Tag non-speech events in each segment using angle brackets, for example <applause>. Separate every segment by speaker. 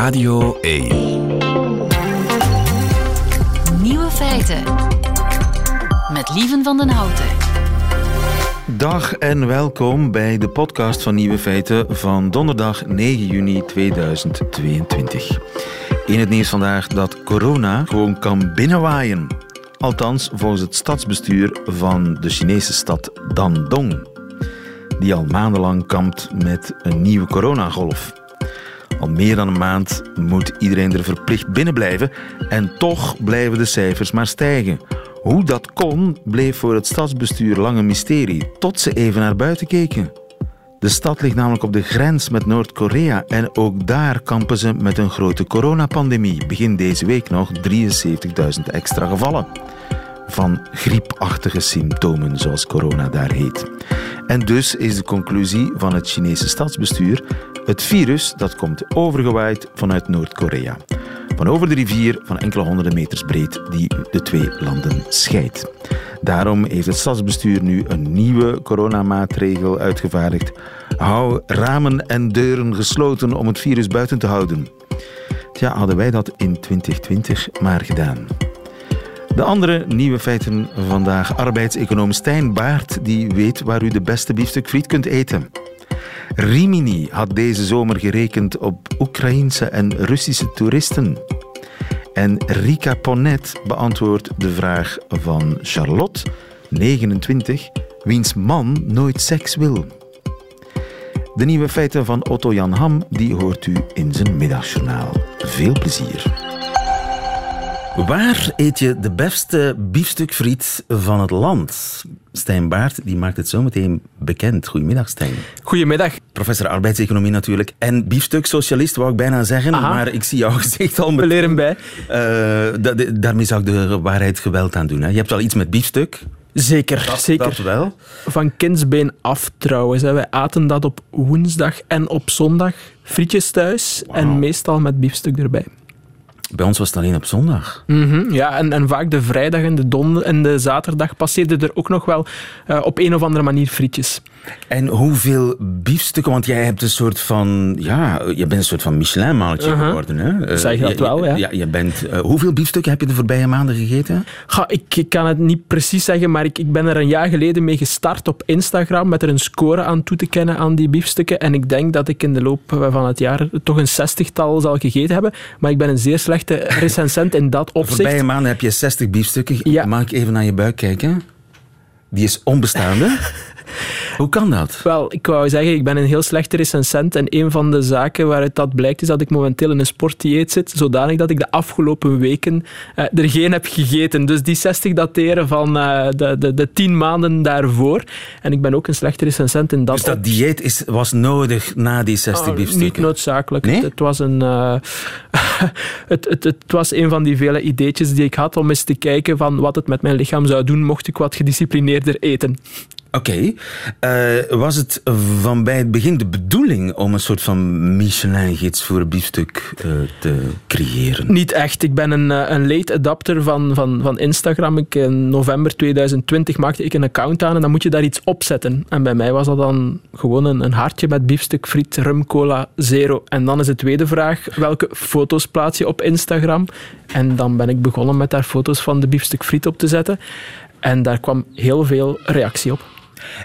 Speaker 1: Radio 1.
Speaker 2: Nieuwe feiten. Met Lieven van den Houten.
Speaker 3: Dag en welkom bij de podcast van Nieuwe Feiten van donderdag 9 juni 2022. In het nieuws vandaag dat corona gewoon kan binnenwaaien. Althans, volgens het stadsbestuur van de Chinese stad Dandong, die al maandenlang kampt met een nieuwe coronagolf. Al meer dan een maand moet iedereen er verplicht binnen blijven en toch blijven de cijfers maar stijgen. Hoe dat kon, bleef voor het stadsbestuur lang een mysterie, tot ze even naar buiten keken. De stad ligt namelijk op de grens met Noord-Korea en ook daar kampen ze met een grote coronapandemie. Begin deze week nog 73.000 extra gevallen van griepachtige symptomen, zoals corona daar heet. En dus is de conclusie van het Chinese stadsbestuur het virus dat komt overgewaaid vanuit Noord-Korea. Van over de rivier van enkele honderden meters breed die de twee landen scheidt. Daarom heeft het stadsbestuur nu een nieuwe coronamaatregel uitgevaardigd. Hou ramen en deuren gesloten om het virus buiten te houden. Tja, hadden wij dat in 2020 maar gedaan. De andere nieuwe feiten vandaag. Arbeidseconoom Stijn Baart die weet waar u de beste biefstuk friet kunt eten. Rimini had deze zomer gerekend op Oekraïense en Russische toeristen. En Rika Ponet beantwoordt de vraag van Charlotte, 29, wiens man nooit seks wil. De nieuwe feiten van Otto Jan Ham die hoort u in zijn middagjournaal. Veel plezier. Waar eet je de beste biefstukfriet van het land? Stijn Baart die maakt het zo meteen bekend. Goedemiddag, Stijn.
Speaker 4: Goedemiddag.
Speaker 3: Professor arbeidseconomie natuurlijk. En biefstuksocialist wou ik bijna zeggen,
Speaker 4: Aha.
Speaker 3: maar ik zie jouw <laughs> gezicht al
Speaker 4: We
Speaker 3: met...
Speaker 4: leren bij.
Speaker 3: Eh, da- da- daarmee zou ik de waarheid geweld aan doen. Hè. Je hebt wel iets met biefstuk.
Speaker 4: Zeker, zeker.
Speaker 3: Dat wel.
Speaker 4: Van kindsbeen af trouwens. hè. Wij aten dat op woensdag en op zondag. Frietjes thuis en meestal met biefstuk erbij.
Speaker 3: Bij ons was het alleen op zondag.
Speaker 4: Mhm, Ja, en, en vaak de vrijdag en de, donder en de zaterdag passeerde er ook nog wel eh, op een of andere manier frietjes.
Speaker 3: En hoeveel biefstukken? Want jij hebt een soort van... Ja, je bent een soort van Michelin-maaltje
Speaker 4: Uh-huh.
Speaker 3: geworden. Hè? Eh,
Speaker 4: Zeg je dat wel, ja.
Speaker 3: ja je bent, eh, hoeveel biefstukken heb je de voorbije maanden gegeten?
Speaker 4: Ga, ik, ik kan het niet precies zeggen, maar ik, ik ben er een jaar geleden mee gestart op Instagram met er een score aan toe te kennen aan die biefstukken. En ik denk dat ik in de loop van het jaar toch een zestigtal zal gegeten hebben. Maar ik ben een zeer slechte <laughs> recensent in dat
Speaker 3: De
Speaker 4: opzicht.
Speaker 3: voorbije maanden heb je 60 biefstukken.
Speaker 4: Ja.
Speaker 3: Mag ik even naar je buik kijken? Die is onbestaande. <laughs> Hoe kan dat?
Speaker 4: Wel, ik wou zeggen, ik ben een heel slechte recensent en een van de zaken waaruit dat blijkt is dat ik momenteel in een sportdieet zit, zodanig dat ik de afgelopen weken eh, er geen heb gegeten. Dus die 60 dateren van eh, de, de, de 10 maanden daarvoor. En ik ben ook een slechte recensent in dat
Speaker 3: Dus dat dieet is, was nodig na die 60
Speaker 4: Oh,
Speaker 3: biefstukken?
Speaker 4: Niet noodzakelijk.
Speaker 3: Nee?
Speaker 4: Het, het was een, eh, <laughs> het, het, het was een van die vele ideetjes die ik had om eens te kijken van wat het met mijn lichaam zou doen mocht ik wat gedisciplineerder eten.
Speaker 3: Oké. Eh, was het van bij het begin de bedoeling om een soort van Michelin-gids voor biefstuk eh, te creëren?
Speaker 4: Niet echt. Ik ben een, eh, een late adapter van, van, van Instagram. Ik, in november 2020 maakte ik een account aan en dan moet je daar iets op zetten. En bij mij was dat dan gewoon een, een hartje met biefstuk, friet, rum, cola, zero. En dan is de tweede vraag, welke foto's plaats je op Instagram? En dan ben ik begonnen met daar foto's van de biefstuk friet op te zetten. En daar kwam heel veel reactie op.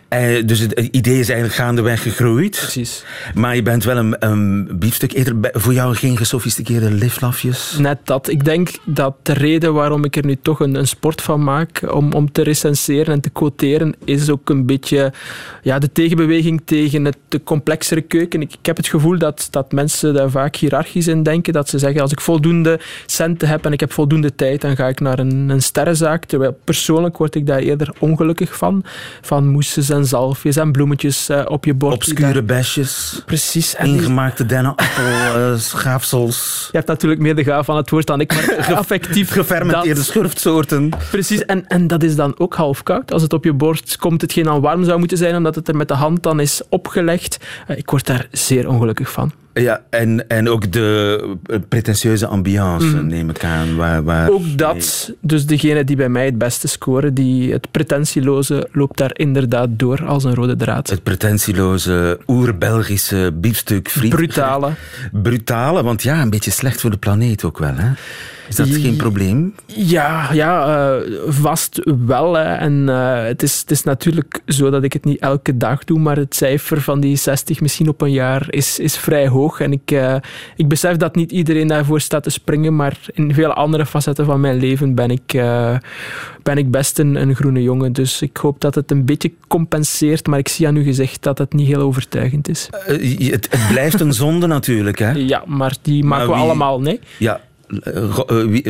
Speaker 3: Eh, dus het idee is eigenlijk gaandeweg gegroeid.
Speaker 4: Precies.
Speaker 3: Maar je bent wel een, een biefstuketer. Bij- Voor jou geen gesofisticeerde liflafjes?
Speaker 4: Net dat. Ik denk dat de reden waarom ik er nu toch een, een sport van maak, om, om te recenseren en te quoteren, is ook een beetje ja, de tegenbeweging tegen het, de complexere keuken. Ik, ik heb het gevoel dat, dat mensen daar vaak hiërarchisch in denken. Dat ze zeggen, als ik voldoende centen heb en ik heb voldoende tijd, dan ga ik naar een, een sterrenzaak. Terwijl persoonlijk word ik daar eerder ongelukkig van. Van en zalfjes en bloemetjes eh, op je bord.
Speaker 3: Obscure besjes,
Speaker 4: Precis. En
Speaker 3: ingemaakte dennenappel, eh, schaafsels, <laughs>
Speaker 4: je hebt natuurlijk meer de gaaf van het woord dan ik, maar <laughs> affectief
Speaker 3: gefermenteerde
Speaker 4: dat-
Speaker 3: schurftsoorten.
Speaker 4: Precies, en, en dat is dan ook half koud. Als het op je bord komt, hetgeen dan warm zou moeten zijn, omdat het er met de hand dan is opgelegd. Eh, Ik word daar zeer ongelukkig van.
Speaker 3: Ja, en, en ook de eh, pretentieuze ambiance, neem ik aan. Waar, waar,
Speaker 4: Ook dat, dus degene die bij mij het beste scoren, die, het pretentieloze, loopt daar inderdaad door als een rode draad.
Speaker 3: Het pretentieloze, oer-Belgische biefstuk friet.
Speaker 4: Brutale.
Speaker 3: Brutale, want ja, een beetje slecht voor de planeet ook wel, hè? Is dat geen probleem?
Speaker 4: Ja, ja eh, vast wel. Hè. En eh, het, is, het is natuurlijk zo dat ik het niet elke dag doe, maar het cijfer van die 60 misschien op een jaar is, is vrij hoog. En ik, uh, ik besef dat niet iedereen daarvoor staat te springen, maar in vele andere facetten van mijn leven ben ik, ben ik best een, een groene jongen. Dus ik hoop dat het een beetje compenseert, maar ik zie aan u gezegd dat het niet heel overtuigend is.
Speaker 3: het, het, blijft een <laughs> zonde natuurlijk, hè?
Speaker 4: Ja, maar die maken we allemaal, nee?
Speaker 3: Ja, eh,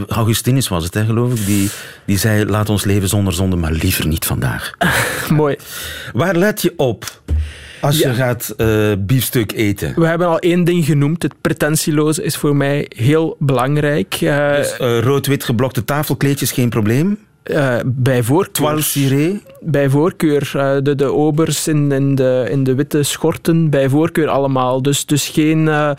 Speaker 3: Augustinus was het, hè, geloof ik, die, die zei: Laat ons leven zonder zonde, maar liever niet vandaag. <laughs>
Speaker 4: Mooi.
Speaker 3: Waar let je op? Als je gaat uh, biefstuk eten.
Speaker 4: We hebben al één ding genoemd. Het pretentieloze is voor mij heel belangrijk.
Speaker 3: Uh, dus rood-wit geblokte tafelkleedjes, geen probleem?
Speaker 4: Uh, bij voorkeur. Bij voorkeur. Uh, de, de obers in, in, de, in de witte schorten, bij voorkeur allemaal. Dus, dus geen, uh,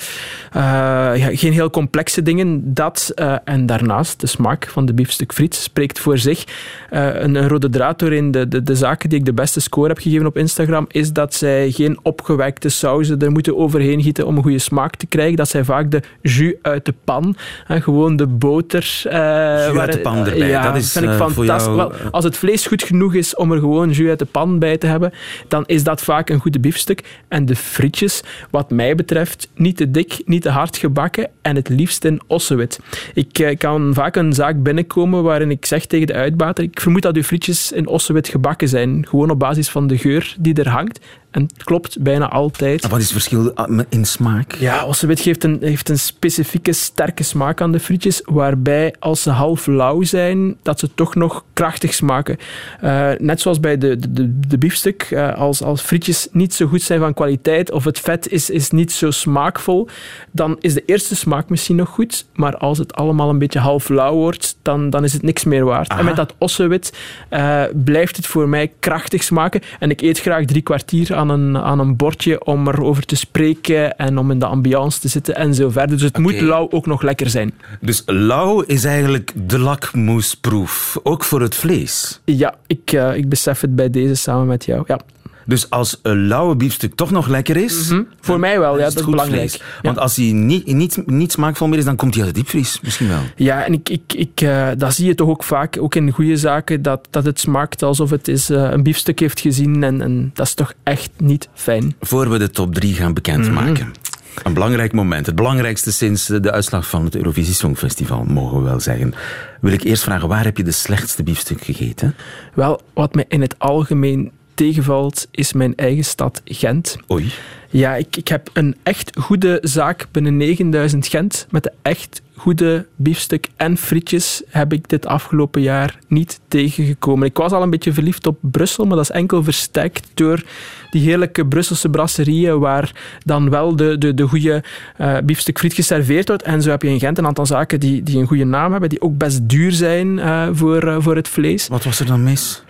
Speaker 4: ja, geen heel complexe dingen. Dat en daarnaast de smaak van de biefstuk friet spreekt voor zich. Een, een, rode draad in de, de, de zaken die ik de beste score heb gegeven op Instagram is dat zij geen opgewekte sauzen er moeten overheen gieten om een goede smaak te krijgen. Dat zij vaak de jus uit de pan, gewoon de boter. jus
Speaker 3: uit de pan erbij,
Speaker 4: ja,
Speaker 3: dat is
Speaker 4: vind ik van Wel, als het vlees goed genoeg is om er gewoon jus uit de pan bij te hebben, dan is dat vaak een goede biefstuk. En de frietjes, wat mij betreft, niet te dik, niet te hard gebakken en het liefst in ossewit. Ik eh, kan vaak een zaak binnenkomen waarin ik zeg tegen de uitbater, ik vermoed dat uw frietjes in ossewit gebakken zijn, gewoon op basis van de geur die er hangt. En het klopt bijna altijd.
Speaker 3: wat is het verschil ah, in smaak?
Speaker 4: Ja, ossewit geeft een, heeft een specifieke sterke smaak aan de frietjes, waarbij als ze half lauw zijn, dat ze toch nog krachtig smaken. Uh, net zoals bij de, de, de biefstuk, uh, als, als frietjes niet zo goed zijn van kwaliteit of het vet is, is niet zo smaakvol, dan is de eerste smaak misschien nog goed, maar als het allemaal een beetje half lauw wordt, dan, dan is het niks meer waard. En met dat ossewit uh, blijft het voor mij krachtig smaken en ik eet graag drie kwartier aan een, aan een bordje om erover te spreken en om in de ambiance te zitten en zo verder. Dus het moet lauw ook nog lekker zijn.
Speaker 3: Dus lauw is eigenlijk de lakmoesproef, ook voor het vlees?
Speaker 4: Ja, ik, uh, ik besef het bij deze samen met jou. Ja.
Speaker 3: Dus als een lauwe biefstuk toch nog lekker is...
Speaker 4: Mm -hmm. Voor mij wel, ja, dat is belangrijk.
Speaker 3: Ja. Want als hij niet, niet, niet smaakvol meer is, dan komt hij uit de diepvries. Misschien wel.
Speaker 4: Ja, en ik, ik, ik, uh, dat zie je toch ook vaak, ook in goede zaken, dat, dat het smaakt alsof het is, uh, een biefstuk heeft gezien. En, en dat is toch echt niet fijn.
Speaker 3: Voor we de top 3 gaan bekendmaken. Mm -hmm. Een belangrijk moment. Het belangrijkste sinds de uitslag van het Eurovisie Songfestival, mogen we wel zeggen. Wil ik eerst vragen, waar heb je de slechtste biefstuk gegeten?
Speaker 4: Wel, wat mij in het algemeen tegenvalt, is mijn eigen stad Gent.
Speaker 3: Oei.
Speaker 4: Ja, ik, ik heb een echt goede zaak binnen 9000 Gent. Met de echt goede biefstuk en frietjes heb ik dit afgelopen jaar niet tegengekomen. Ik was al een beetje verliefd op Brussel, maar dat is enkel versterkt door die heerlijke Brusselse brasserieën waar dan wel de, de, de goede uh, biefstuk friet geserveerd wordt. En zo heb je in Gent een aantal zaken die, die een goede naam hebben, die ook best duur zijn uh, voor, uh, voor het vlees.
Speaker 3: Wat was er dan mis?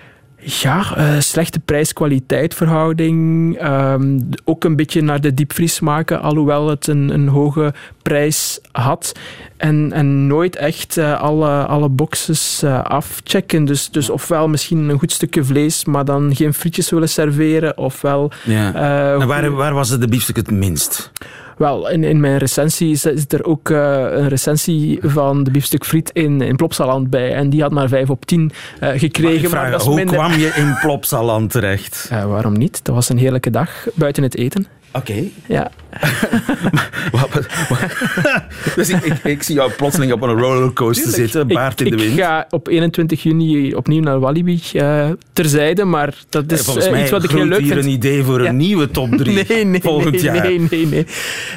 Speaker 4: Ja, uh, slechte prijs-kwaliteit verhouding. Um, ook een beetje naar de diepvries maken, alhoewel het een, een hoge prijs had. En, en nooit echt uh, alle, alle boxes uh, afchecken. Dus, dus ofwel misschien een goed stukje vlees, maar dan geen frietjes willen serveren. Ofwel...
Speaker 3: Ja. en waar, waar was het de biefstuk het minst?
Speaker 4: Wel, in, in mijn recensie is, is er ook uh, een recensie van de biefstuk friet in, in Plopsaland bij. En die had maar 5 op 10 uh, gekregen.
Speaker 3: Maar,
Speaker 4: maar dat is
Speaker 3: hoe
Speaker 4: minder...
Speaker 3: kwam je in <laughs> Plopsaland terecht?
Speaker 4: Uh, waarom niet? Dat was een heerlijke dag buiten het eten.
Speaker 3: Oké. Okay.
Speaker 4: Ja. <laughs> <laughs>
Speaker 3: dus ik, ik, ik, zie jou plotseling op een rollercoaster Tuurlijk. zitten, baard in de wind.
Speaker 4: Ik ga op 21 juni opnieuw naar Walibi uh, terzijde, maar dat is
Speaker 3: Volgens mij
Speaker 4: iets wat ik heel leuk
Speaker 3: hier
Speaker 4: vind.
Speaker 3: een idee voor
Speaker 4: ja.
Speaker 3: een nieuwe top 3 <laughs>
Speaker 4: nee, nee,
Speaker 3: volgend
Speaker 4: nee,
Speaker 3: jaar.
Speaker 4: Nee, nee, nee.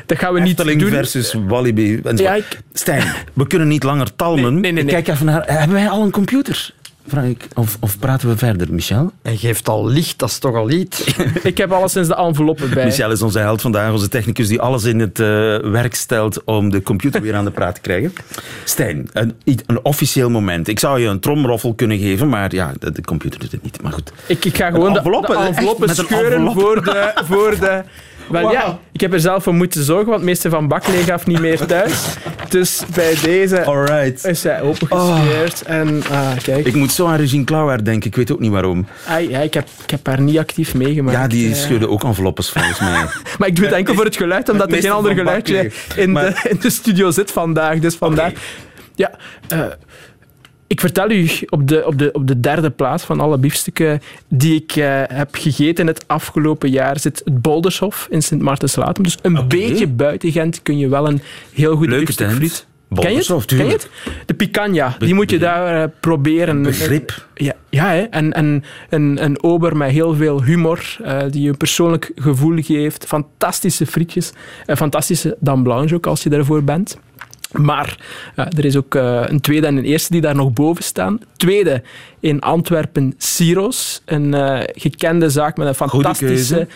Speaker 4: Dat gaan we
Speaker 3: Efteling
Speaker 4: niet doen.
Speaker 3: versus Walibi.
Speaker 4: Ja, ik...
Speaker 3: Stijn, we kunnen niet langer talmen.
Speaker 4: Nee, nee, nee,
Speaker 3: ik kijk even naar... Hebben wij al een computer? Vraag ik. Of, of praten we verder, Michel?
Speaker 1: Hij geeft al licht, dat is toch al iets. <laughs>
Speaker 4: ik heb alleszins de enveloppen bij.
Speaker 3: Michel is onze held vandaag, onze technicus die alles in het uh, werk stelt om de computer weer aan de praat te krijgen. <laughs> Stijn, een, een officieel moment. Ik zou je een tromroffel kunnen geven, maar ja, de, de computer doet het niet. Maar goed.
Speaker 4: Ik, ik ga gewoon de, de enveloppen scheuren voor de... Voor de <laughs> Wel ja, ik heb er zelf voor moeten zorgen, want meester van Baklee gaf niet meer thuis. Dus bij deze
Speaker 3: Alright.
Speaker 4: is hij opengescheerd. En ah, kijk,
Speaker 3: Ik moet zo aan Regine Klauwaard denken, ik weet ook niet waarom.
Speaker 4: ah, ja, ik, heb, ik heb haar niet actief meegemaakt.
Speaker 3: Ja, die
Speaker 4: eh.
Speaker 3: schudde ook enveloppes volgens mij. <laughs>
Speaker 4: Maar ik doe het enkel voor het geluid, omdat er geen ander geluidje in,
Speaker 3: Maar-
Speaker 4: de, in de studio zit vandaag. Dus vandaar. Ja, eh, ik vertel u, op de, op, de, op de derde plaats van alle biefstukken die ik eh, heb gegeten het afgelopen jaar zit het Boldershof in sint Maartenslaten. Dus een beetje buiten Gent kun je wel een heel goed
Speaker 3: Leuke
Speaker 4: biefstuk friet. Ken je het?
Speaker 3: Boldershof,
Speaker 4: Ken je het? De picanha, die moet je daar eh, proberen.
Speaker 3: Begrip.
Speaker 4: Ja, ja hè? en, en een, een ober met heel veel humor, eh, die je een persoonlijk gevoel geeft. Fantastische frietjes. En fantastische dame blanche ook, als je daarvoor bent. Maar ja, er is ook eh, een tweede en een eerste die daar nog boven staan. Tweede in Antwerpen, Siros. Een eh, gekende zaak met een fantastische...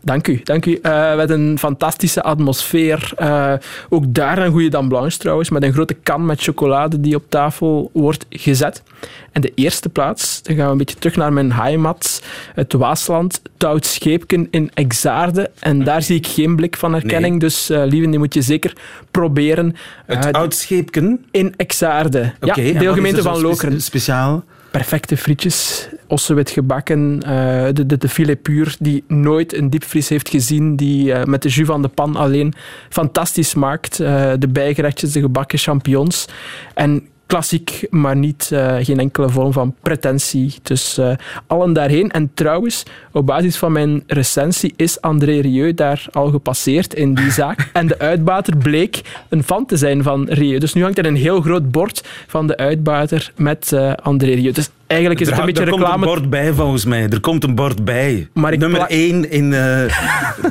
Speaker 4: Dank u, dank u. Eh, met een fantastische atmosfeer. Eh, ook daar een goede dame blanche trouwens, met een grote kan met chocolade die op tafel wordt gezet. En de eerste plaats, dan gaan we een beetje terug naar mijn heimat, het Waasland, Tout Scheepken in Exaarde. En daar zie ik geen blik van herkenning,
Speaker 3: Nee.
Speaker 4: dus eh lieve, die moet je zeker proberen.
Speaker 3: Het
Speaker 4: Eh,
Speaker 3: oudscheepken.
Speaker 4: in Exaarde. Ja, deelgemeente van Lokeren
Speaker 3: Speciaal.
Speaker 4: Perfecte frietjes, ossewit gebakken, eh, de, de, de filet puur die nooit een diepvries heeft gezien, die eh, met de jus van de pan alleen fantastisch maakt. Eh, de bijgerechtjes, de gebakken champignons. En klassiek, maar niet eh, geen enkele vorm van pretentie. Dus eh, allen daarheen. En trouwens, op basis van mijn recensie is André Rieu daar al gepasseerd in die <laughs> zaak. En de uitbater bleek een fan te zijn van Rieu. Dus nu hangt er een heel groot bord van de uitbater met eh, André Rieu. Dus eigenlijk is het
Speaker 3: er,
Speaker 4: een beetje
Speaker 3: er komt een bord bij, volgens mij. Er komt een bord bij.
Speaker 4: Maar
Speaker 3: Nummer
Speaker 4: pla-
Speaker 3: 1 in eh, de,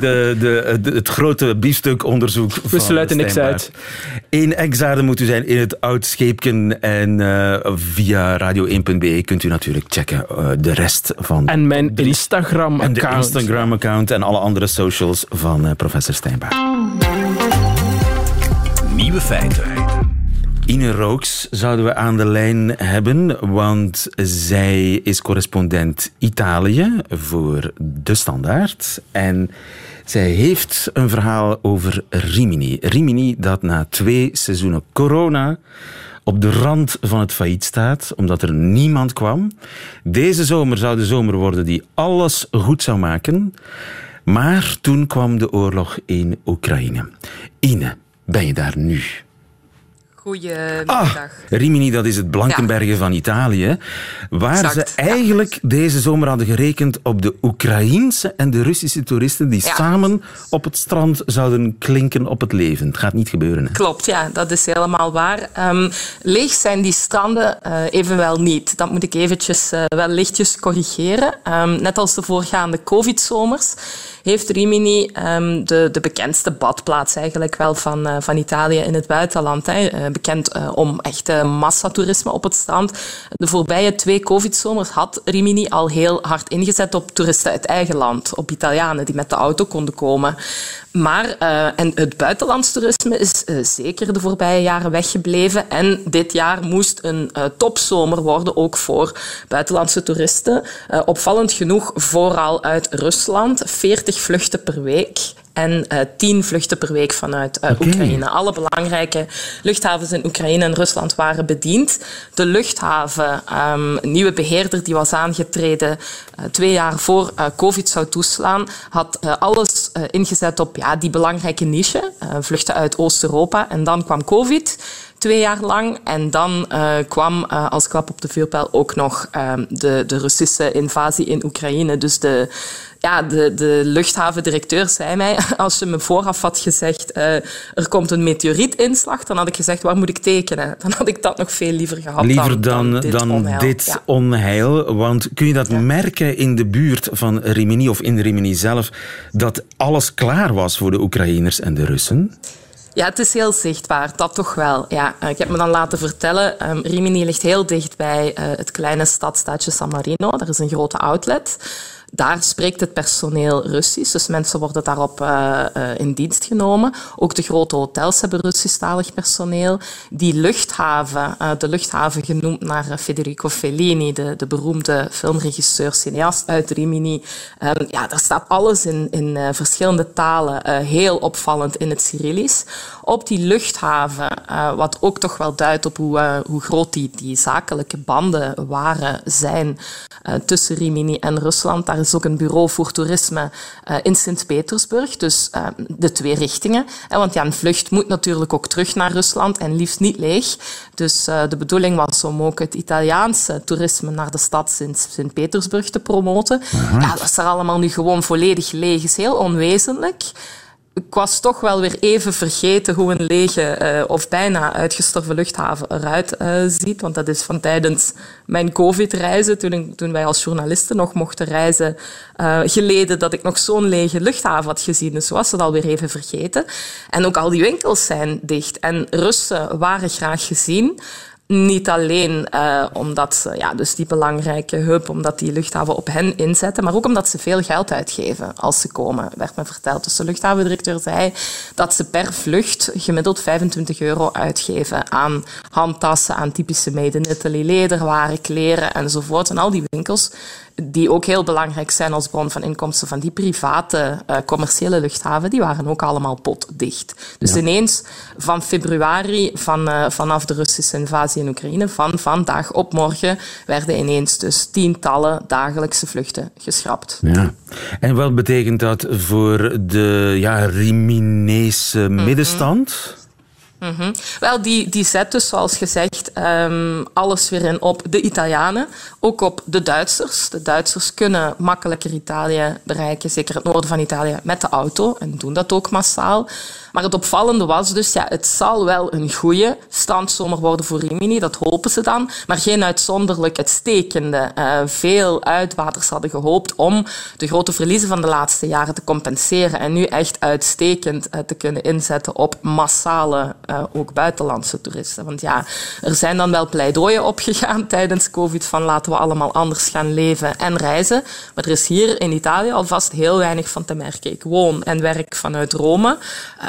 Speaker 3: <laughs> de, de- het grote biefstukonderzoek van
Speaker 4: sluiten niks
Speaker 3: Stijnbaard. In Exaarde moet u zijn, in het Oud Scheepken. En eh, via radio1.be kunt u natuurlijk checken eh, de rest van...
Speaker 4: En mijn
Speaker 3: en de
Speaker 4: Instagram-account.
Speaker 3: Instagram-account en alle andere socials van professor Stijnbaard.
Speaker 5: Nieuwe feiten.
Speaker 3: Ine Rooks zouden we aan de lijn hebben, want zij is correspondent Italië voor De Standaard. En zij heeft een verhaal over Rimini. Rimini dat na twee seizoenen corona op de rand van het failliet staat, omdat er niemand kwam. Deze zomer zou de zomer worden die alles goed zou maken. Maar toen kwam de oorlog in Oekraïne. Ine, ben je daar nu?
Speaker 6: Goedemiddag.
Speaker 3: Ah, Rimini, dat is het Blankenbergen van Italië. Waar
Speaker 6: Exact,
Speaker 3: ze
Speaker 6: ja.
Speaker 3: eigenlijk deze zomer hadden gerekend op de Oekraïense en de Russische toeristen die
Speaker 6: Ja.
Speaker 3: samen op het strand zouden klinken op het leven. Het gaat niet gebeuren. Hè?
Speaker 6: Klopt, ja, dat is helemaal waar. Ehm, leeg zijn die stranden eh, evenwel niet. Dat moet ik eventjes eh, wel lichtjes corrigeren. Ehm, net als de voorgaande covid-zomers heeft Rimini ehm, de, de bekendste badplaats eigenlijk wel van, eh, van Italië in het buitenland. Hè. Bekend eh, om echt massatoerisme op het strand. De voorbije twee covid-zomers had Rimini al heel hard ingezet op toeristen uit eigen land, op Italianen die met de auto konden komen. Maar eh, en het buitenlands toerisme is eh, zeker de voorbije jaren weggebleven. En dit jaar moest een topzomer worden, ook voor buitenlandse toeristen. Opvallend genoeg vooral uit Rusland. 40 vluchten per week. En eh 10 vluchten per week vanuit
Speaker 3: Oké.
Speaker 6: Oekraïne. Alle belangrijke luchthavens in Oekraïne en Rusland waren bediend. De luchthaven, ehm, een nieuwe beheerder die was aangetreden eh, twee jaar voor COVID zou toeslaan, had alles ingezet op ja, die belangrijke niche, vluchten uit Oost-Europa. En dan kwam COVID twee jaar lang. En dan eh, kwam eh, als klap op de vuurpijl ook nog ehm, de, de Russische invasie in Oekraïne. Dus de, ja, de, de luchthavendirecteur zei mij, <laughs> als je me vooraf had gezegd, eh, er komt een meteorietinslag, dan had ik gezegd, waar moet ik tekenen? Dan had ik dat nog veel liever gehad
Speaker 3: Liever dan,
Speaker 6: dan, dit
Speaker 3: dan
Speaker 6: onheil.
Speaker 3: dit
Speaker 6: Ja.
Speaker 3: onheil. Want kun je dat
Speaker 6: Ja.
Speaker 3: merken in de buurt van Rimini of in Rimini zelf, dat alles klaar was voor de Oekraïners en de Russen?
Speaker 6: Ja, het is heel zichtbaar, dat toch wel. Ja, eh, ik heb me dan laten vertellen, ehm, Rimini ligt heel dicht bij eh, het kleine stadstaatje San Marino. Daar is een grote outlet. Daar spreekt het personeel Russisch, dus mensen worden daarop uh, in dienst genomen. Ook de grote hotels hebben Russischtalig personeel. Die luchthaven, uh, de luchthaven genoemd naar Federico Fellini, de, de beroemde filmregisseur, cineast uit Rimini. Um, ja, daar staat alles in, in verschillende talen, heel opvallend in het Cyrillisch. Op die luchthaven, wat ook toch wel duidt op hoe, hoe groot die, die zakelijke banden waren, zijn tussen Rimini en Rusland. Is ook een bureau voor toerisme uh, in Sint-Petersburg. Dus uh, de twee richtingen. Hè, want ja, een vlucht moet natuurlijk ook terug naar Rusland en liefst niet leeg. Dus de bedoeling was om ook het Italiaanse toerisme naar de stad Sint-Petersburg te promoten. Ja, dat is er allemaal nu gewoon volledig leeg. is heel onwezenlijk ik was toch wel weer even vergeten hoe een lege uh, of bijna uitgestorven luchthaven eruit uh, ziet. Want dat is van tijdens mijn COVID-reizen, toen, toen wij als journalisten nog mochten reizen, uh, geleden dat ik nog zo'n lege luchthaven had gezien. Dus was het alweer even vergeten. En ook al die winkels zijn dicht. En Russen waren graag gezien. Niet alleen uh, omdat ze ja, dus die belangrijke hub, omdat die luchthaven op hen inzetten, maar ook omdat ze veel geld uitgeven als ze komen, werd me verteld. Dus de luchthavendirecteur zei dat ze per vlucht gemiddeld 25 euro uitgeven aan handtassen, aan typische Made in Italy lederwaren, kleren enzovoort. En al die winkels die ook heel belangrijk zijn als bron van inkomsten van die private uh, commerciële luchthaven, die waren ook allemaal potdicht. Dus ja. ineens van februari, van, uh, vanaf de Russische invasie in Oekraïne, van vandaag op morgen werden ineens dus tientallen dagelijkse vluchten geschrapt.
Speaker 3: Ja. En wat betekent dat voor de ja, Riminese middenstand? Mm -hmm.
Speaker 6: -hmm. Wel, die, die zet dus, zoals gezegd, um, alles weer in op de Italianen, ook op de Duitsers. De Duitsers kunnen makkelijker Italië bereiken, zeker het noorden van Italië, met de auto en doen dat ook massaal. Maar het opvallende was dus, ja, het zal wel een goede standzomer worden voor Rimini, dat hopen ze dan, maar geen uitzonderlijk uitstekende. Uh, veel uitwaters hadden gehoopt om de grote verliezen van de laatste jaren te compenseren en nu echt uitstekend uh, te kunnen inzetten op massale, uh, ook buitenlandse toeristen. Want ja, er zijn dan wel pleidooien opgegaan <laughs> tijdens COVID van laten we allemaal anders gaan leven en reizen, maar er is hier in Italië alvast heel weinig van te merken. Ik woon en werk vanuit Rome.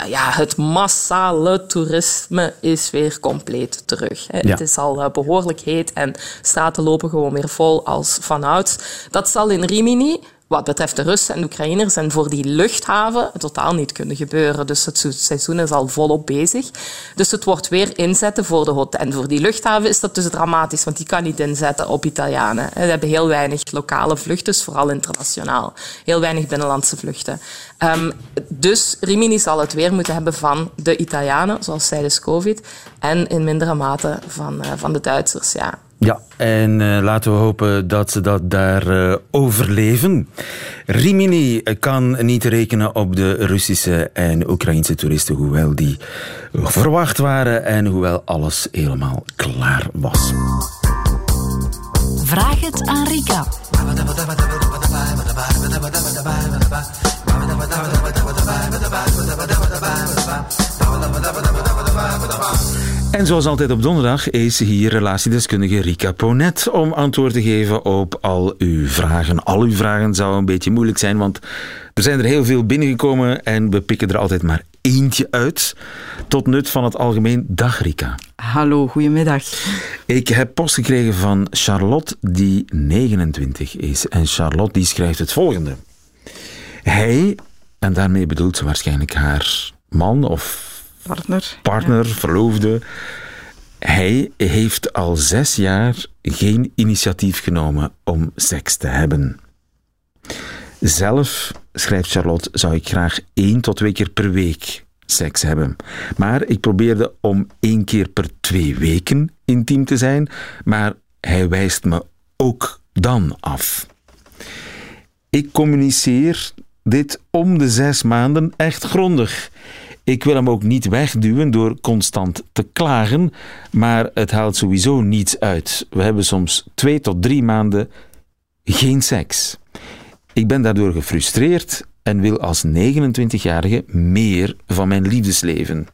Speaker 6: ja, ja, het massale toerisme is weer compleet terug. Ja. Het is al uh, behoorlijk heet en straten lopen gewoon weer vol als vanouds. Dat zal in Rimini wat betreft de Russen en de Oekraïners en voor die luchthaven totaal niet kunnen gebeuren. Dus het seizoen is al volop bezig. Dus het wordt weer inzetten voor de hotel. En voor die luchthaven is dat dus dramatisch, want die kan niet inzetten op Italianen. We hebben heel weinig lokale vluchten, vooral internationaal. Heel weinig binnenlandse vluchten. Um, dus Rimini zal het weer moeten hebben van de Italianen, zoals tijdens COVID, en in mindere mate van, uh, van de Duitsers. Ja.
Speaker 3: Ja, en uh, laten we hopen dat ze dat daar uh, overleven. Rimini kan niet rekenen op de Russische en Oekraïnse toeristen, hoewel die verwacht waren en hoewel alles helemaal klaar was.
Speaker 2: Vraag het aan Rika.
Speaker 3: En zoals altijd op donderdag is hier relatiedeskundige Rika Ponet om antwoord te geven op al uw vragen. Al uw vragen zou een beetje moeilijk zijn, want er zijn er heel veel binnengekomen en we pikken er altijd maar eentje uit. Tot nut van het algemeen. Dag Rika.
Speaker 5: Hallo, goedemiddag.
Speaker 3: Ik heb post gekregen van Charlotte, die 29 is. En Charlotte die schrijft het volgende. Hij, en daarmee bedoelt ze waarschijnlijk haar man of
Speaker 5: partner,
Speaker 3: partner ja. verloofde. Hij heeft al zes jaar geen initiatief genomen om seks te hebben. Zelf, schrijft Charlotte, zou ik graag één tot twee keer per week seks hebben. Maar ik probeerde om één keer per twee weken intiem te zijn, maar hij wijst me ook dan af. Ik communiceer dit om de zes maanden echt grondig. Ik wil hem ook niet wegduwen door constant te klagen, maar het haalt sowieso niets uit. We hebben soms twee tot drie maanden geen seks. Ik ben daardoor gefrustreerd en wil als 29-jarige meer van mijn liefdesleven.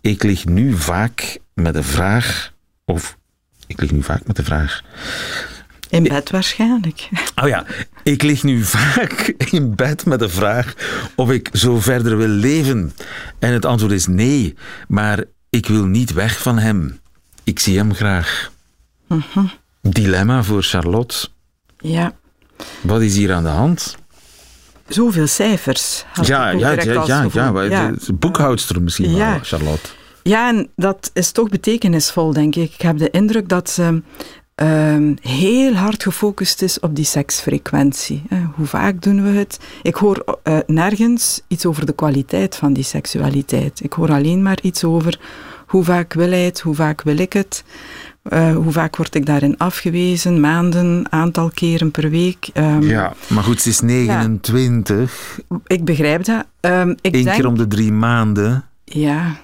Speaker 3: Ik lig nu vaak met de vraag, of ik lig nu vaak met de vraag.
Speaker 5: In bed waarschijnlijk.
Speaker 3: Oh ja, ik lig nu vaak in bed met de vraag of ik zo verder wil leven. En het antwoord is nee, maar ik wil niet weg van hem. Ik zie hem graag. Dilemma voor Charlotte.
Speaker 5: Ja.
Speaker 3: Wat is hier aan de hand?
Speaker 5: Zoveel cijfers.
Speaker 3: Ja, ja, ja, ja, ja, boekhoudster misschien
Speaker 5: Ja.
Speaker 3: wel, Charlotte.
Speaker 5: Ja, en dat is toch betekenisvol, denk ik. Ik heb de indruk dat ze ehm, heel hard gefocust is op die seksfrequentie. Hoe vaak doen we het? Ik hoor eh, nergens iets over de kwaliteit van die seksualiteit. Ik hoor alleen maar iets over hoe vaak wil hij het, hoe vaak wil ik het. eh, hoe vaak word ik daarin afgewezen? Maanden, aantal keren per week. Ehm,
Speaker 3: Ja, maar goed, ze is 29.
Speaker 5: Ik begrijp dat. Ehm, ik
Speaker 3: Eén
Speaker 5: denk,
Speaker 3: keer om de drie maanden.
Speaker 5: Ja,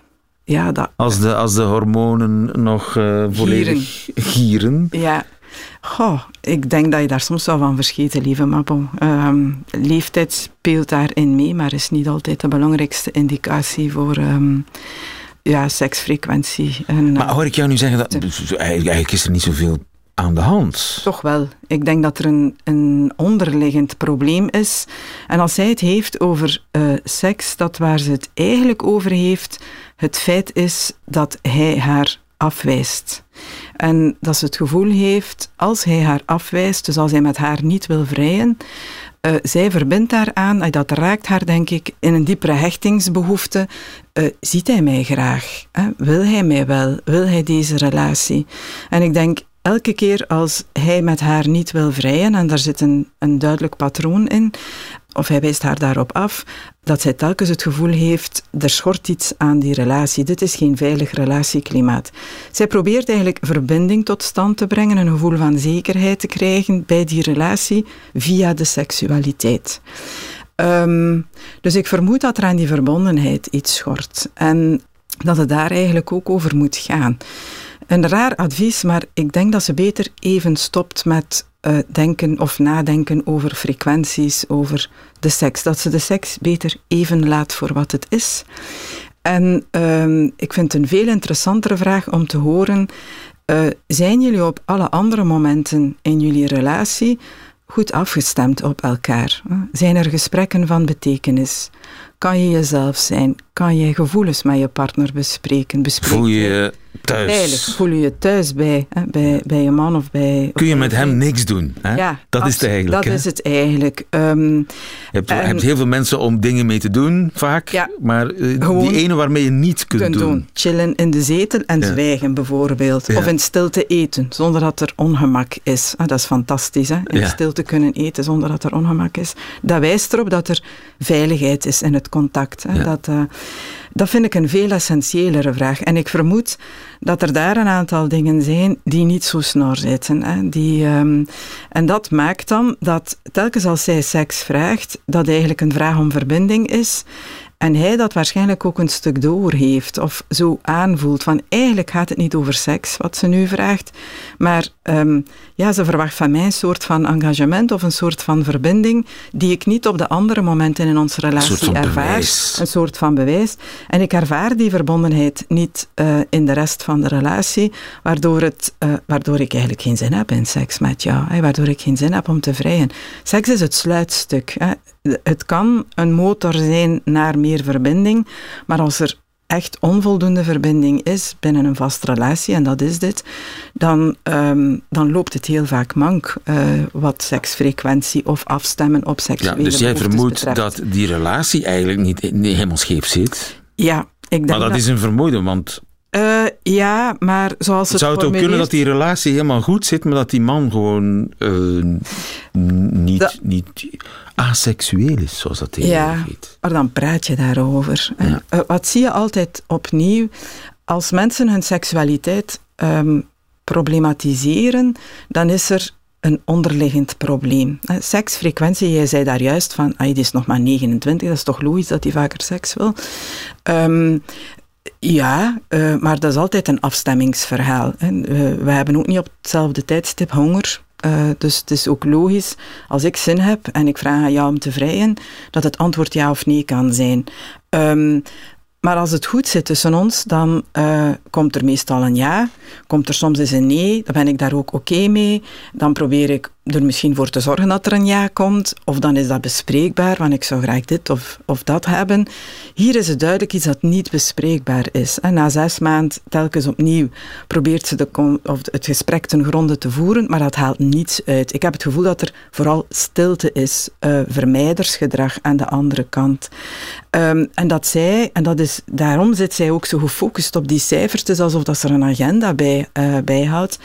Speaker 5: ja, dat,
Speaker 3: Als de, als de hormonen nog eh, volledig gieren.
Speaker 5: Ja, Goh, ik denk dat je daar soms wel van verschieten, lieve Mappo. Ehm, leeftijd speelt daarin mee, maar is niet altijd de belangrijkste indicatie voor ehm, ja, seksfrequentie. En,
Speaker 3: Maar hoor ik jou nu zeggen, dat eigenlijk is er niet zoveel aan de hand.
Speaker 5: Toch wel. Ik denk dat er een, een onderliggend probleem is. En als zij het heeft over eh, seks, dat waar ze het eigenlijk over heeft, het feit is dat hij haar afwijst. En dat ze het gevoel heeft, als hij haar afwijst, dus als hij met haar niet wil vrijen, eh, zij verbindt daaraan, dat raakt haar denk ik in een diepere hechtingsbehoefte. Eh, ziet hij mij graag? Wil hij mij wel? Wil hij deze relatie? En ik denk, elke keer als hij met haar niet wil vrijen, en daar zit een, een duidelijk patroon in, of hij wijst haar daarop af, dat zij telkens het gevoel heeft, er schort iets aan die relatie. Dit is geen veilig relatieklimaat. Zij probeert eigenlijk verbinding tot stand te brengen, een gevoel van zekerheid te krijgen bij die relatie via de seksualiteit. Ehm, dus ik vermoed dat er aan die verbondenheid iets schort. En dat het daar eigenlijk ook over moet gaan. Een raar advies, maar ik denk dat ze beter even stopt met uh, denken of nadenken over frequenties, over de seks. Dat ze de seks beter even laat voor wat het is. En uh, ik vind het een veel interessantere vraag om te horen: uh, zijn jullie op alle andere momenten in jullie relatie goed afgestemd op elkaar? Zijn er gesprekken van betekenis? Kan je jezelf zijn? Kan je gevoelens met je partner bespreken? bespreken?
Speaker 3: Voel je je thuis?
Speaker 5: Veilig. Voel je je thuis bij, hè, bij, bij je man of bij...
Speaker 3: Kun je met hem niks doen? Hè?
Speaker 5: Ja,
Speaker 3: dat is het eigenlijk.
Speaker 5: Dat
Speaker 3: hè?
Speaker 5: is het eigenlijk. Um,
Speaker 3: je hebt, hebt, heel veel mensen om dingen mee te doen, vaak.
Speaker 5: Ja,
Speaker 3: maar uh, die ene waarmee je niet kunt,
Speaker 5: kunt doen. doen. Chillen in de zetel en ja. zwijgen bijvoorbeeld. Of in stilte eten, zonder dat er ongemak is. Ah, dat is fantastisch, hè? in stilte kunnen eten zonder dat er ongemak is. Dat wijst erop dat er veiligheid is in het contact. Hè? Dat, uh, dat vind ik een veel essentiëlere vraag. En ik vermoed dat er daar een aantal dingen zijn die niet zo snor zitten. Hè? Die, um, en dat maakt dan dat telkens als zij seks vraagt, dat eigenlijk een vraag om verbinding is. En hij dat waarschijnlijk ook een stuk door heeft of zo aanvoelt van eigenlijk gaat het niet over seks wat ze nu vraagt, maar um, ja, ze verwacht van mij een soort van engagement of een soort van verbinding die ik niet op de andere momenten in onze relatie
Speaker 3: een
Speaker 5: ervaar.
Speaker 3: Bewijs.
Speaker 5: Een soort van bewijs. En ik ervaar die verbondenheid niet uh, in de rest van de relatie, waardoor, het, uh, waardoor ik eigenlijk geen zin heb in seks met jou, hè, waardoor ik geen zin heb om te vrijen. Seks is het sluitstuk. Hè. Het kan een motor zijn naar meer verbinding, maar als er echt onvoldoende verbinding is binnen een vaste relatie, en dat is dit, dan, um, dan loopt het heel vaak mank uh, wat seksfrequentie of afstemmen op seksuele
Speaker 3: ja, Dus jij vermoedt
Speaker 5: betreft.
Speaker 3: dat die relatie eigenlijk niet, niet helemaal scheef zit?
Speaker 5: Ja, ik denk
Speaker 3: Maar dat,
Speaker 5: dat
Speaker 3: is een vermoeden, want...
Speaker 5: Uh, ja, maar zoals het
Speaker 3: Zou het ook kunnen dat die relatie helemaal goed zit, maar dat die man gewoon uh, niet,
Speaker 5: dat...
Speaker 3: niet aseksueel is, zoals dat
Speaker 5: ja,
Speaker 3: heet?
Speaker 5: maar dan praat je daarover.
Speaker 3: Ja.
Speaker 5: Uh, wat zie je altijd opnieuw? Als mensen hun seksualiteit um, problematiseren, dan is er een onderliggend probleem. Seksfrequentie, jij zei daar juist van, ah, die is nog maar 29, dat is toch logisch dat hij vaker seks wil. Um, ja, uh, maar dat is altijd een afstemmingsverhaal. Uh, we hebben ook niet op hetzelfde tijdstip honger. Uh, dus het is ook logisch, als ik zin heb en ik vraag aan jou om te vrijen, dat het antwoord ja of nee kan zijn. Um, maar als het goed zit tussen ons, dan komt er meestal een ja. Komt er soms eens een nee, dan ben ik daar ook oké mee. Dan probeer ik er misschien voor te zorgen dat er een ja komt. Of dan is dat bespreekbaar, want ik zou graag dit of, of dat hebben. Hier is het duidelijk iets dat niet bespreekbaar is. En na zes maanden telkens opnieuw probeert ze de, of het gesprek ten gronde te voeren, maar dat haalt niets uit. Ik heb het gevoel dat er vooral stilte is, uh, vermijdersgedrag aan de andere kant. Um, en dat zij, en dat is, daarom zit zij ook zo gefocust op die cijfers, het alsof dat ze er een agenda bij, uh, bijhoudt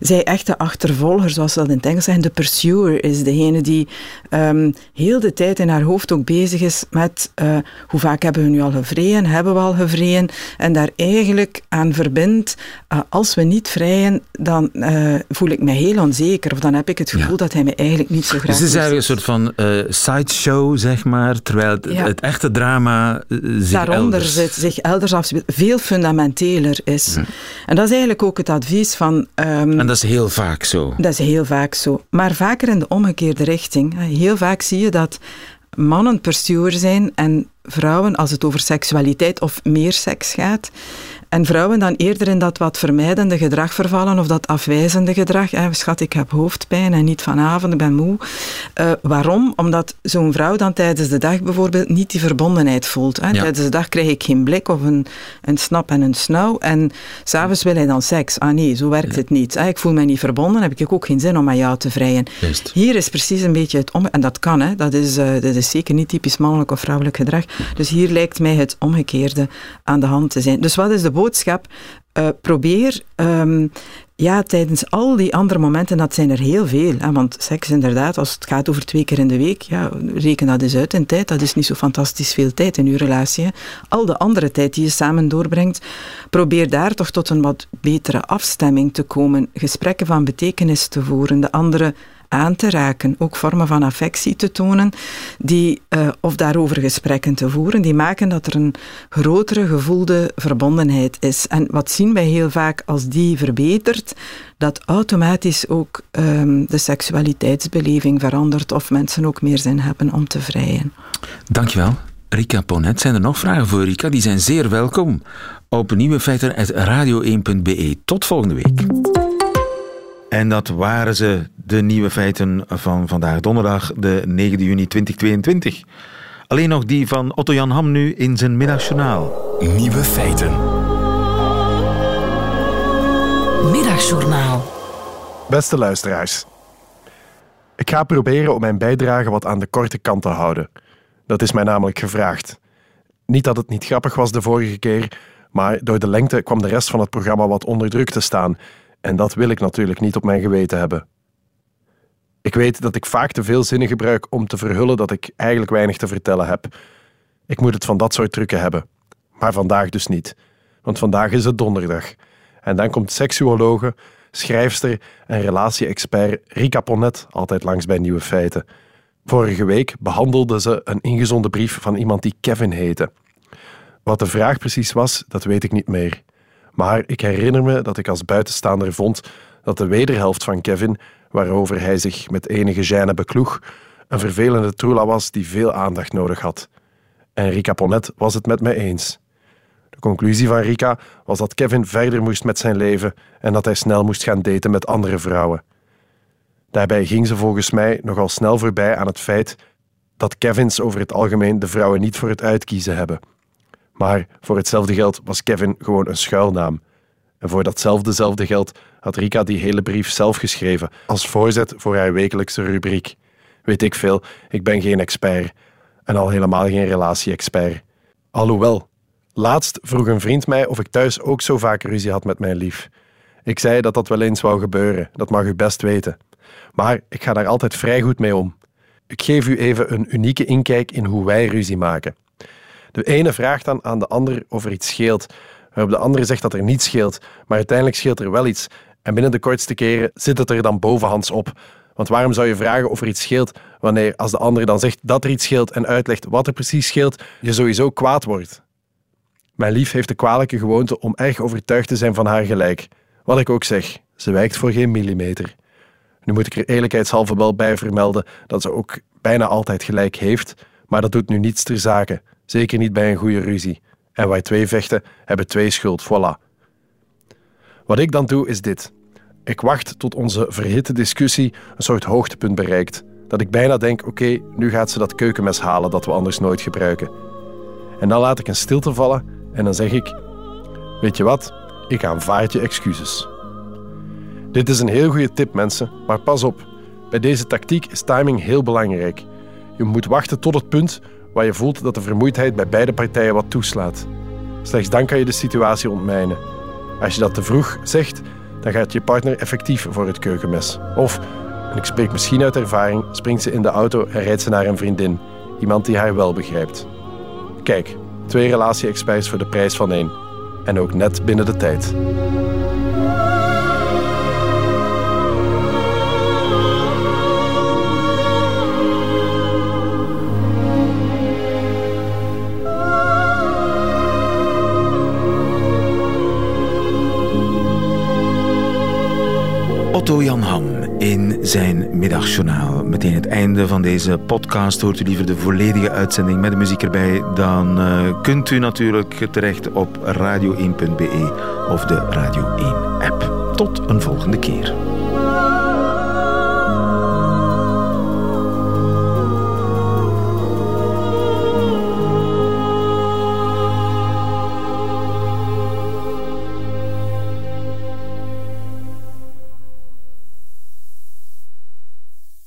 Speaker 5: zij echt de achtervolger, zoals ze dat in het Engels zeggen. De pursuer is degene die um, heel de tijd in haar hoofd ook bezig is met uh, hoe vaak hebben we nu al gevreden, hebben we al gevreden, en daar eigenlijk aan verbindt, uh, als we niet vrijen, dan uh, voel ik me heel onzeker, of dan heb ik het gevoel ja. dat hij me eigenlijk niet zo graag
Speaker 3: Dus het is eigenlijk een soort van sideshow, zeg maar, terwijl het, ja. het echte drama zich
Speaker 5: Daaronder
Speaker 3: elders...
Speaker 5: zit, zich elders afspeelt, veel fundamenteler is.
Speaker 3: Ja.
Speaker 5: En dat is eigenlijk ook het advies van... Um,
Speaker 3: en dat is heel vaak zo.
Speaker 5: Dat is heel vaak zo. Maar vaker in de omgekeerde richting. Heel vaak zie je dat mannen pursuer zijn en vrouwen, als het over seksualiteit of meer seks gaat, en vrouwen dan eerder in dat wat vermijdende gedrag vervallen of dat afwijzende gedrag. Hè, schat, ik heb hoofdpijn en niet vanavond, ik ben moe. Uh, waarom? Omdat zo'n vrouw dan tijdens de dag bijvoorbeeld niet die verbondenheid voelt. Hè. Ja. Tijdens de dag krijg ik geen blik of een, een snap en een snauw. En s'avonds wil hij dan seks. Ah nee, zo werkt ja. het niet. Hè. Ik voel mij niet verbonden, heb ik ook geen zin om aan jou te vrijen.
Speaker 3: Just.
Speaker 5: Hier is precies een beetje het om... En dat kan, hè. Dat, is, uh, dat is zeker niet typisch mannelijk of vrouwelijk gedrag. Dus hier lijkt mij het omgekeerde aan de hand te zijn. Dus wat is de boodschap? Uh, probeer um, ja, tijdens al die andere momenten, dat zijn er heel veel. Hè, want seks inderdaad, als het gaat over twee keer in de week, ja, reken dat eens uit in tijd. Dat is niet zo fantastisch veel tijd in uw relatie. Al de andere tijd die je samen doorbrengt, probeer daar toch tot een wat betere afstemming te komen. Gesprekken van betekenis te voeren, de andere aan te raken, ook vormen van affectie te tonen, die, uh, of daarover gesprekken te voeren, die maken dat er een grotere gevoelde verbondenheid is. En wat zien wij heel vaak als die verbetert, dat automatisch ook um, de seksualiteitsbeleving verandert of mensen ook meer zin hebben om te vrijen.
Speaker 3: Dankjewel. Rika Ponet, zijn er nog vragen voor Rika? Die zijn zeer welkom op nieuwefeiten.radio1.be. Tot volgende week. En dat waren ze, de nieuwe feiten van vandaag, donderdag, de 9 juni 2022. Alleen nog die van Otto Jan Ham nu in zijn middagjournaal.
Speaker 7: Nieuwe feiten.
Speaker 2: Middagjournaal.
Speaker 8: Beste luisteraars. Ik ga proberen om mijn bijdrage wat aan de korte kant te houden. Dat is mij namelijk gevraagd. Niet dat het niet grappig was de vorige keer, maar door de lengte kwam de rest van het programma wat onder druk te staan en dat wil ik natuurlijk niet op mijn geweten hebben. Ik weet dat ik vaak te veel zinnen gebruik om te verhullen dat ik eigenlijk weinig te vertellen heb. Ik moet het van dat soort trucken hebben. Maar vandaag dus niet. Want vandaag is het donderdag. En dan komt seksuologe, schrijfster en relatie-expert Rika Ponnet altijd langs bij Nieuwe Feiten. Vorige week behandelde ze een ingezonden brief van iemand die Kevin heette. Wat de vraag precies was, dat weet ik niet meer. Maar ik herinner me dat ik als buitenstaander vond dat de wederhelft van Kevin, waarover hij zich met enige gêne bekloeg, een vervelende troela was die veel aandacht nodig had. En Rika Ponet was het met mij eens. De conclusie van Rika was dat Kevin verder moest met zijn leven en dat hij snel moest gaan daten met andere vrouwen. Daarbij ging ze volgens mij nogal snel voorbij aan het feit dat Kevins over het algemeen de vrouwen niet voor het uitkiezen hebben. Maar voor hetzelfde geld was Kevin gewoon een schuilnaam. En voor datzelfdezelfde geld had Rika die hele brief zelf geschreven als voorzet voor haar wekelijkse rubriek. Weet ik veel, ik ben geen expert. En al helemaal geen relatie-expert. Alhoewel, laatst vroeg een vriend mij of ik thuis ook zo vaak ruzie had met mijn lief. Ik zei dat dat wel eens wou gebeuren, dat mag u best weten. Maar ik ga daar altijd vrij goed mee om. Ik geef u even een unieke inkijk in hoe wij ruzie maken. De ene vraagt dan aan de ander of er iets scheelt, waarop de andere zegt dat er niets scheelt, maar uiteindelijk scheelt er wel iets. En binnen de kortste keren zit het er dan bovenhands op. Want waarom zou je vragen of er iets scheelt, wanneer als de ander dan zegt dat er iets scheelt en uitlegt wat er precies scheelt, je sowieso kwaad wordt? Mijn lief heeft de kwalijke gewoonte om erg overtuigd te zijn van haar gelijk. Wat ik ook zeg, ze wijkt voor geen millimeter. Nu moet ik er eerlijkheidshalve wel bij vermelden dat ze ook bijna altijd gelijk heeft, maar dat doet nu niets ter zake. Zeker niet bij een goede ruzie. En waar twee vechten, hebben twee schuld. Voilà. Wat ik dan doe, is dit. Ik wacht tot onze verhitte discussie een soort hoogtepunt bereikt. Dat ik bijna denk, oké, nu gaat ze dat keukenmes halen dat we anders nooit gebruiken. En dan laat ik een stilte vallen en dan zeg ik... Weet je wat? Ik aanvaard je excuses. Dit is een heel goede tip, mensen, maar pas op. Bij deze tactiek is timing heel belangrijk. Je moet wachten tot het punt waar je voelt dat de vermoeidheid bij beide partijen wat toeslaat. Slechts dan kan je de situatie ontmijnen. Als je dat te vroeg zegt, dan gaat je partner effectief voor het keukenmes. Of, en ik spreek misschien uit ervaring, springt ze in de auto en rijdt ze naar een vriendin. Iemand die haar wel begrijpt. Kijk, twee relatie-experts voor de prijs van één. En ook net binnen de tijd.
Speaker 3: Otto Jan Ham in zijn middagjournaal. Meteen het einde van deze podcast. Hoort u liever de volledige uitzending met de muziek erbij, dan uh, kunt u natuurlijk terecht op radio1.be of de Radio 1 app. Tot een volgende keer.